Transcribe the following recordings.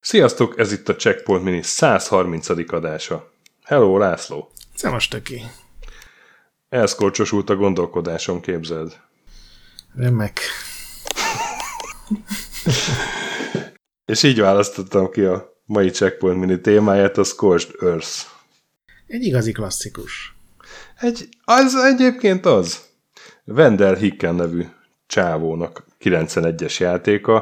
Sziasztok, ez itt a Checkpoint Mini 130. adása. Hello, László! Szevas, töki! Elszkorcsosult a gondolkodásom, képzeld. Remek. És így választottam ki a mai Checkpoint Mini témáját, a Scorched Earth. Egy igazi klasszikus. Egy, az egyébként az. Wendell Hicken nevű csávónak 91-es játéka,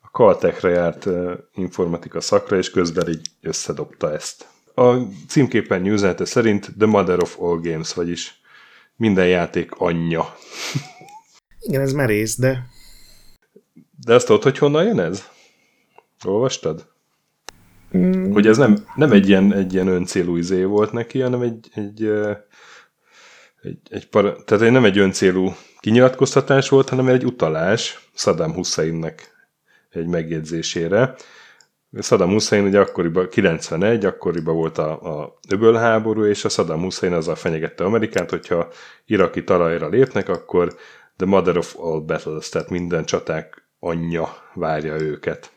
a Caltechre járt uh, informatika szakra, és közben így összedobta ezt. A címképen üzenete szerint The Mother of All Games, vagyis minden játék anyja. Igen, ez merész, de... De azt tudod, hogy honnan jön ez? Olvastad? Mm. Hogy ez nem, nem egy ilyen, egy ilyen öncélú izé volt neki, hanem egy, egy, egy, egy para, tehát nem egy öncélú kinyilatkoztatás volt, hanem egy utalás Saddam Husseinnek egy megjegyzésére. Saddam Hussein ugye akkoriban, 91, akkoriban volt a, a öbölháború, és a Saddam Hussein azzal fenyegette Amerikát, hogyha iraki talajra lépnek, akkor the mother of all battles, tehát minden csaták anyja várja őket.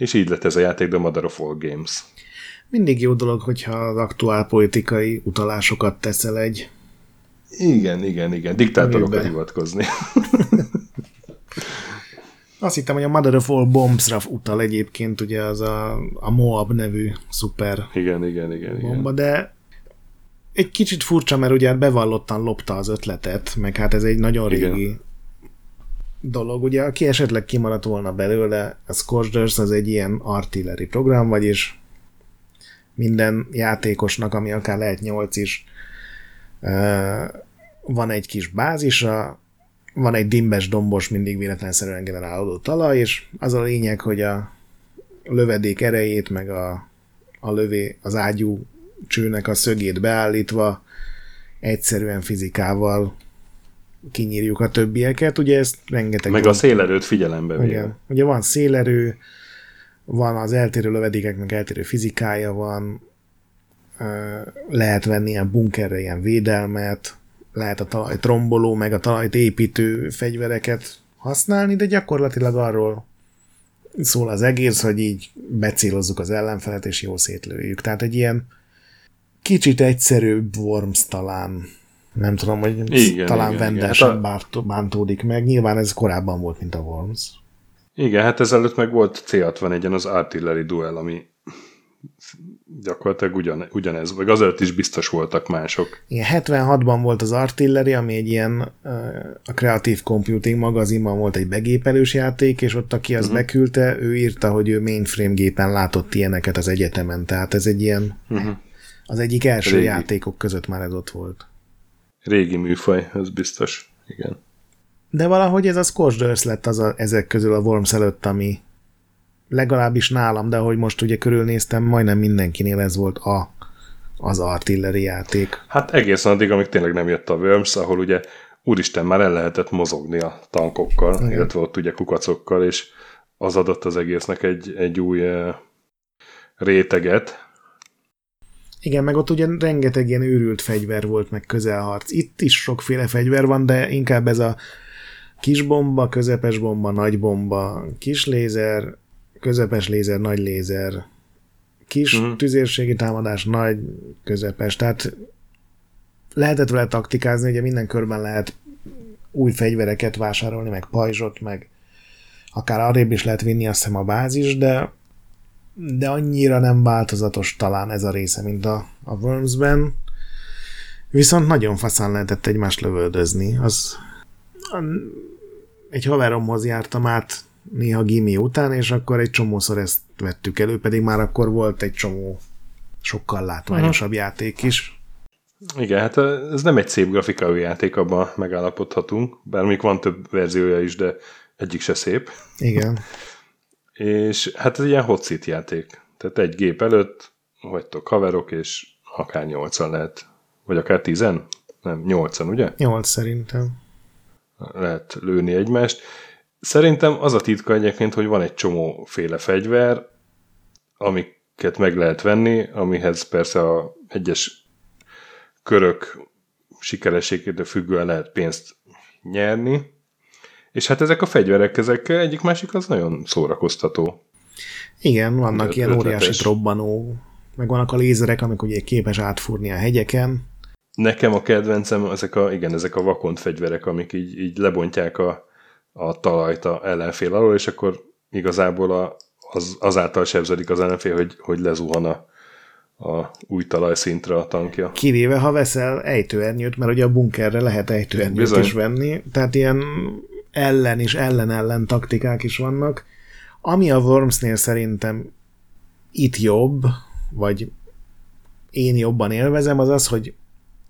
És így lett ez a játék The Mother of All Games. Mindig jó dolog, hogyha az aktuál politikai utalásokat teszel egy... Igen, igen, igen. Diktátorokat hivatkozni. Azt hittem, hogy a Mother of All Bombs-ra utal egyébként, ugye az a, a Moab nevű szuper igen, igen, igen, bomba, igen. de egy kicsit furcsa, mert ugye bevallottan lopta az ötletet, meg hát ez egy nagyon régi igen. Dolog. Ugye, aki esetleg kimaradt volna belőle, a Scorchers az egy ilyen artillery program, vagyis minden játékosnak, ami akár lehet 8 is, van egy kis bázisa, van egy dimbes, dombos, mindig véletlenszerűen generálódó talaj, és az a lényeg, hogy a lövedék erejét, meg a, a lövé, az ágyú csőnek a szögét beállítva egyszerűen fizikával kinyírjuk a többieket, ugye ezt rengeteg... Meg a szélerőt figyelembe véve. Igen. Ugye van szélerő, van az eltérő lövedékeknek eltérő fizikája van, lehet venni ilyen bunkerre ilyen védelmet, lehet a talajt romboló, meg a talajt építő fegyvereket használni, de gyakorlatilag arról szól az egész, hogy így becélozzuk az ellenfelet, és jól szétlőjük. Tehát egy ilyen kicsit egyszerűbb Worms talán. Nem tudom, hogy igen, talán Vendel sem hát a... bántódik meg. Nyilván ez korábban volt, mint a Worms. Igen, hát ezelőtt meg volt C61-en az Artillery Duel, ami gyakorlatilag ugyan, ugyanez, vagy azért is biztos voltak mások. Igen, 76-ban volt az Artillery, ami egy ilyen a Creative Computing magazinban volt egy begépelős játék, és ott aki azt uh-huh. beküldte, ő írta, hogy ő mainframe gépen látott ilyeneket az egyetemen, tehát ez egy ilyen uh-huh. az egyik első Régi. játékok között már ez ott volt. Régi műfaj, ez biztos, igen. De valahogy ez a Scorched lett az a, ezek közül a Worms előtt, ami legalábbis nálam, de ahogy most ugye körülnéztem, majdnem mindenkinél ez volt a, az artilleri játék. Hát egészen addig, amíg tényleg nem jött a Worms, ahol ugye úristen már el lehetett mozogni a tankokkal, Igen. illetve ott ugye kukacokkal, és az adott az egésznek egy, egy új uh, réteget. Igen, meg ott ugye rengeteg ilyen őrült fegyver volt, meg közelharc. Itt is sokféle fegyver van, de inkább ez a kis bomba, közepes bomba, nagy bomba, kis lézer, közepes lézer, nagy lézer, kis uh-huh. tüzérségi támadás, nagy, közepes, tehát lehetett vele taktikázni, ugye minden körben lehet új fegyvereket vásárolni, meg pajzsot, meg akár arrébb is lehet vinni azt hiszem a bázis, de de annyira nem változatos talán ez a része, mint a, a Worms-ben. Viszont nagyon faszán lehetett egymást lövöldözni. Az, egy haveromhoz jártam át néha gimi után, és akkor egy csomószor ezt vettük elő, pedig már akkor volt egy csomó sokkal látványosabb uh-huh. játék is. Igen, hát ez nem egy szép grafikai játék, abban megállapodhatunk, bár még van több verziója is, de egyik se szép. Igen. És hát ez ilyen hot seat játék. Tehát egy gép előtt vagytok haverok, és akár nyolcan lehet, vagy akár tizen? Nem, nyolcan, ugye? Nyolc szerintem. Lehet lőni egymást, Szerintem az a titka egyébként, hogy van egy csomó féle fegyver, amiket meg lehet venni, amihez persze a egyes körök sikerességétől függően lehet pénzt nyerni, és hát ezek a fegyverek, ezek egyik másik az nagyon szórakoztató. Igen, vannak Öt, ilyen óriási robbanó, meg vannak a lézerek, amik ugye képes átfúrni a hegyeken. Nekem a kedvencem ezek a, igen, ezek a vakont fegyverek, amik így, így lebontják a, a talajt a ellenfél alól, és akkor igazából a, az, azáltal sebződik az ellenfél, hogy, hogy lezuhan a, a új talajszintre a tankja. Kivéve, ha veszel ejtőernyőt, mert ugye a bunkerre lehet ejtőernyőt Bizony. is venni, tehát ilyen ellen és ellen-ellen taktikák is vannak. Ami a Wormsnél szerintem itt jobb, vagy én jobban élvezem, az az, hogy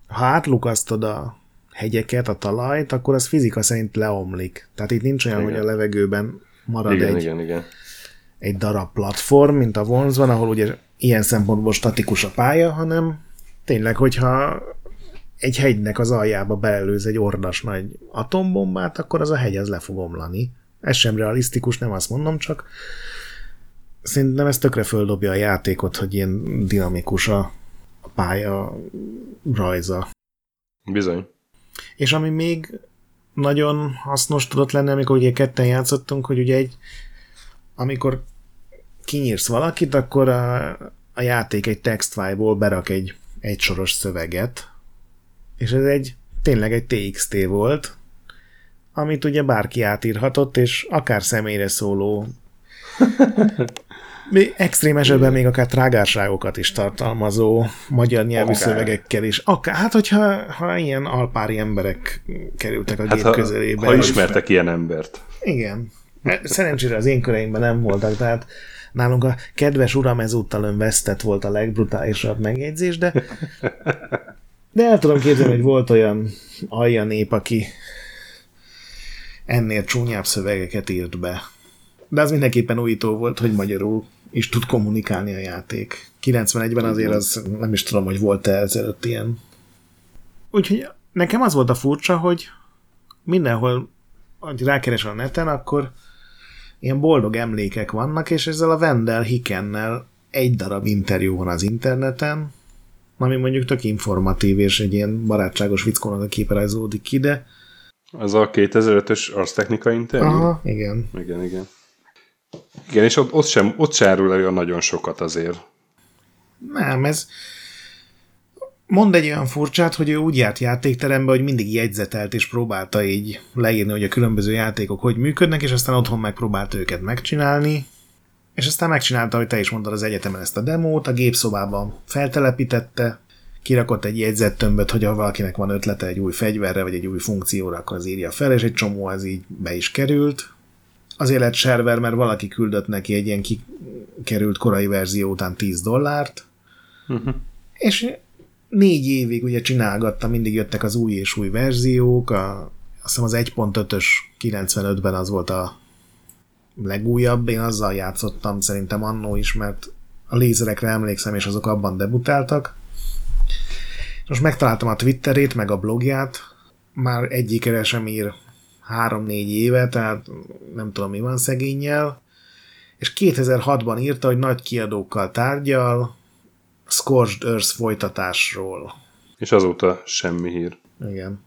ha átlukasztod a hegyeket, a talajt, akkor az fizika szerint leomlik. Tehát itt nincs olyan, igen. hogy a levegőben marad igen, egy, igen, igen. egy darab platform, mint a Worms van, ahol ugye ilyen szempontból statikus a pálya, hanem tényleg, hogyha egy hegynek az aljába belelőz egy ordas nagy atombombát, akkor az a hegy az le fog omlani. Ez sem realisztikus, nem azt mondom, csak szerintem ez tökre földobja a játékot, hogy ilyen dinamikus a, pálya rajza. Bizony. És ami még nagyon hasznos tudott lenni, amikor ugye ketten játszottunk, hogy ugye egy, amikor kinyírsz valakit, akkor a, a játék egy textfile-ból berak egy egy soros szöveget, és ez egy tényleg egy TXT volt, amit ugye bárki átírhatott, és akár személyre szóló extrém esetben még akár trágárságokat is tartalmazó magyar nyelvű akár. szövegekkel is. Akár, hát hogyha ha ilyen alpári emberek kerültek a hát gép ha, közelébe. Ha ismertek ilyen embert. Igen. Szerencsére az én köreimben nem voltak, tehát nálunk a kedves uram ezúttal ön vesztett volt a legbrutálisabb megjegyzés, de de el tudom képzelni, hogy volt olyan alja nép, aki ennél csúnyább szövegeket írt be. De az mindenképpen újító volt, hogy magyarul is tud kommunikálni a játék. 91-ben azért az nem is tudom, hogy volt-e ezelőtt ilyen. Úgyhogy nekem az volt a furcsa, hogy mindenhol, hogy rákeres a neten, akkor ilyen boldog emlékek vannak, és ezzel a Vendel Hikennel egy darab interjú van az interneten, ami mondjuk tök informatív, és egy ilyen barátságos vickónak a képe ki, de... Az a 2005-ös arctechnika interjú? Aha, igen. Igen, igen. Igen, és ott, ott sem, ott sem árul olyan nagyon sokat azért. Nem, ez... Mond egy olyan furcsát, hogy ő úgy járt játékterembe, hogy mindig jegyzetelt és próbálta így leírni, hogy a különböző játékok hogy működnek, és aztán otthon megpróbálta őket megcsinálni, és aztán megcsinálta, hogy te is mondtad az egyetemen ezt a demót, a gépszobában feltelepítette, kirakott egy jegyzettömböt, hogy ha valakinek van ötlete egy új fegyverre, vagy egy új funkcióra, akkor az írja fel, és egy csomó az így be is került. Azért lett server, mert valaki küldött neki egy ilyen kikerült korai verzió után 10 dollárt, uh-huh. és négy évig ugye csinálgatta, mindig jöttek az új és új verziók, a, azt hiszem az 1.5-ös 95-ben az volt a legújabb, én azzal játszottam szerintem annó is, mert a lézerekre emlékszem, és azok abban debutáltak. Most megtaláltam a Twitterét, meg a blogját, már egyikre sem ír három-négy éve, tehát nem tudom, mi van szegényel, és 2006-ban írta, hogy nagy kiadókkal tárgyal Scorched Earth folytatásról. És azóta semmi hír. Igen.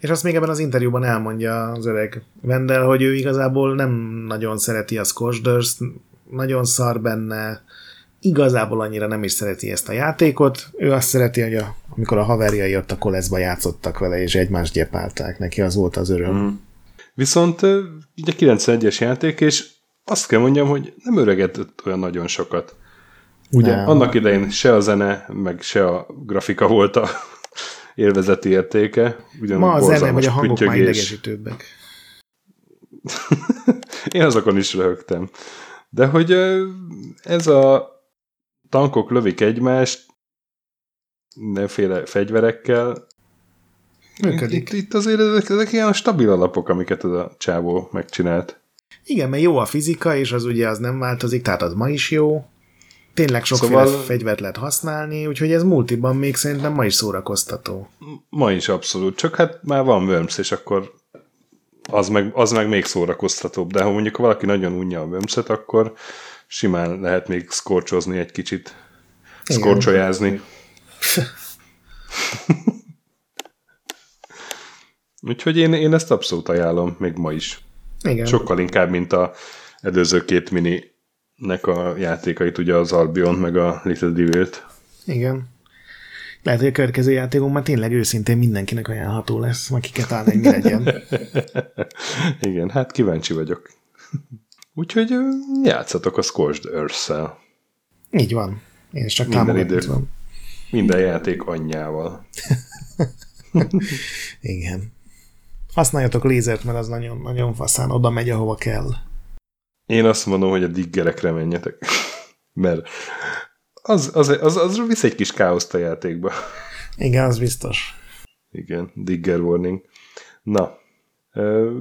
És azt még ebben az interjúban elmondja az öreg Vendel, hogy ő igazából nem nagyon szereti a Scorched nagyon szar benne, igazából annyira nem is szereti ezt a játékot. Ő azt szereti, hogy a, amikor a haverjai ott a koleszba játszottak vele, és egymást gyepálták. Neki az volt az öröm. Mm. Viszont ugye 91-es játék, és azt kell mondjam, hogy nem öregedett olyan nagyon sokat. Ugye? Nem. Annak idején se a zene, meg se a grafika volt a élvezeti értéke. Ugyan Ma a zene vagy a hangok már idegesítőbbek. Én azokon is röhögtem. De hogy ez a tankok lövik egymást, mindenféle fegyverekkel, Működik. Itt, itt azért ezek, ezek ilyen stabil alapok, amiket ez a csávó megcsinált. Igen, mert jó a fizika, és az ugye az nem változik, tehát az ma is jó. Tényleg sokféle szóval... fegyvert lehet használni, úgyhogy ez multiban még szerintem ma is szórakoztató. Ma is abszolút, csak hát már van Worms, és akkor az meg, az meg még szórakoztatóbb, de ha mondjuk valaki nagyon unja a worms akkor simán lehet még szkorcsozni egy kicsit, szkorcsolyázni. Úgyhogy én, én ezt abszolút ajánlom, még ma is. Igen. Sokkal inkább, mint a előző két mini-nek a játékait, ugye az Albion meg a Little Devil-t. Igen. Lehet, hogy a következő játékon már tényleg őszintén mindenkinek ajánlható lesz, találni, hogy mi legyen. Igen, hát kíváncsi vagyok. Úgyhogy játszatok a Scorched Earth-szel. Így van. Én is csak Minden idő. tudom. Minden játék anyjával. Igen. Használjatok lézert, mert az nagyon, nagyon faszán oda megy, ahova kell. Én azt mondom, hogy a diggerekre menjetek. Mert az, az, az, az visz egy kis káoszt a játékba. Igen, az biztos. Igen, digger warning. Na, ö,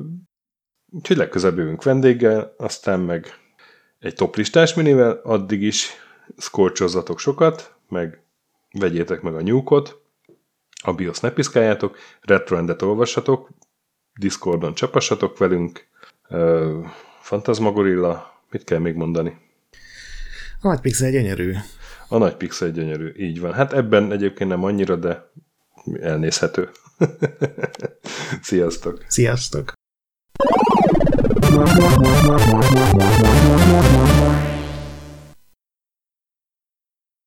úgyhogy legközelebb jövünk vendéggel, aztán meg egy toplistás minivel, addig is szkorcsozzatok sokat, meg vegyétek meg a nyúkot, a BIOS ne piszkáljátok, retroendet olvassatok, Discordon csapassatok velünk, ö, Fantasmagorilla, mit kell még mondani? A nagy pixel gyönyörű. A nagy pixel gyönyörű, így van. Hát ebben egyébként nem annyira, de elnézhető. Sziasztok! Sziasztok!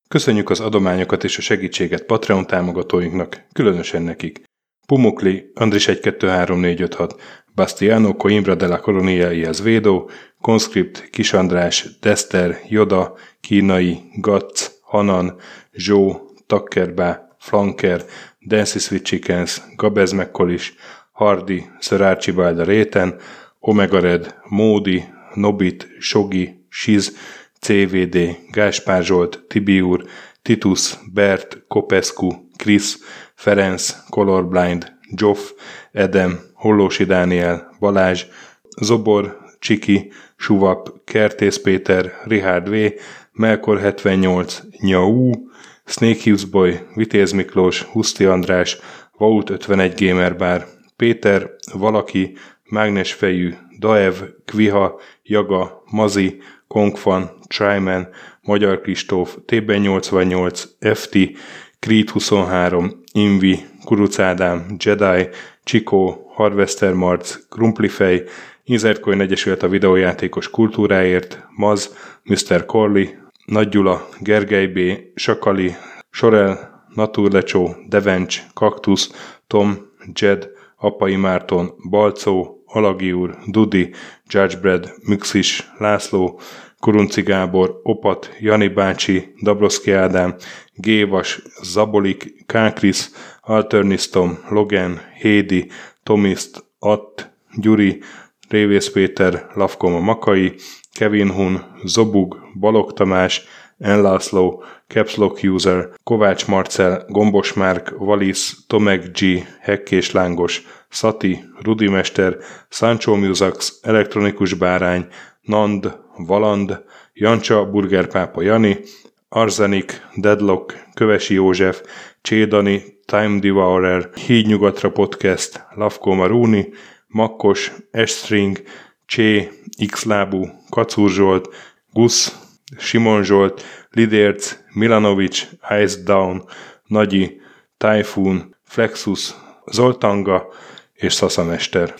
Köszönjük az adományokat és a segítséget Patreon támogatóinknak, különösen nekik. Pumukli, Andris 123456, Bastiano Coimbra la Colonia y Védó, Conscript, Kis András, Dester, Joda, Kínai, Gatz, Hanan, Zsó, Takkerbá, Flanker, Dancy Sweet Chickens, Gabez Mekkolis, Hardy, Sir Archibald Réten, Omega Red, Módi, Nobit, Sogi, Siz, CVD, Gáspár Zsolt, Tibiur, Titus, Bert, Kopescu, Krisz, Ferenc, Colorblind, Joff, Edem, Hollósi Dániel, Balázs, Zobor, Csiki, Suvap, Kertész Péter, Richard V, Melkor 78, Nyau, Snake Hughes Boy, Vitéz Miklós, Huszti András, Vault 51 Gamer Bar, Péter, Valaki, Mágnesfejű, Daev, Kviha, Jaga, Mazi, Kongfan, Tryman, Magyar Kristóf, TB88, FT, Creed 23, Invi, Kuruc Ádám, Jedi, Csikó, Harvester Marc, Krumplifej, Inzertcoin Egyesület a videójátékos kultúráért, Maz, Mr. Corley, Nagy Gyula, Gergely B., Sakali, Sorel, Naturlecsó, Devencs, Kaktusz, Tom, Jed, Apai Márton, Balcó, Alagi úr, Dudi, Judgebred, Müxis, László, Kurunci Gábor, Opat, Jani bácsi, Dabroszki Ádám, Gévas, Zabolik, Kákris, Alternisztom, Logan, Hédi, Tomiszt, Att, Gyuri, Révész Péter, Lavkoma Makai, Kevin Hun, Zobug, Balog Tamás, Enlászló, Capslock User, Kovács Marcel, Gombos Márk, Valisz, Tomek G, Hekkés Lángos, Szati, Rudimester, Sancho Musax, Elektronikus Bárány, Nand, Valand, Jancsa, Burgerpápa Jani, Arzenik, Deadlock, Kövesi József, Csédani, Time Devourer, Hídnyugatra Podcast, Lavko Maruni, Makkos, Estring, Csé, Xlábú, Kacúr Zsolt, Gusz, Simon Zsolt, Lidérc, Milanovic, Ice Down, Nagyi, Typhoon, Flexus, Zoltanga és Szaszamester.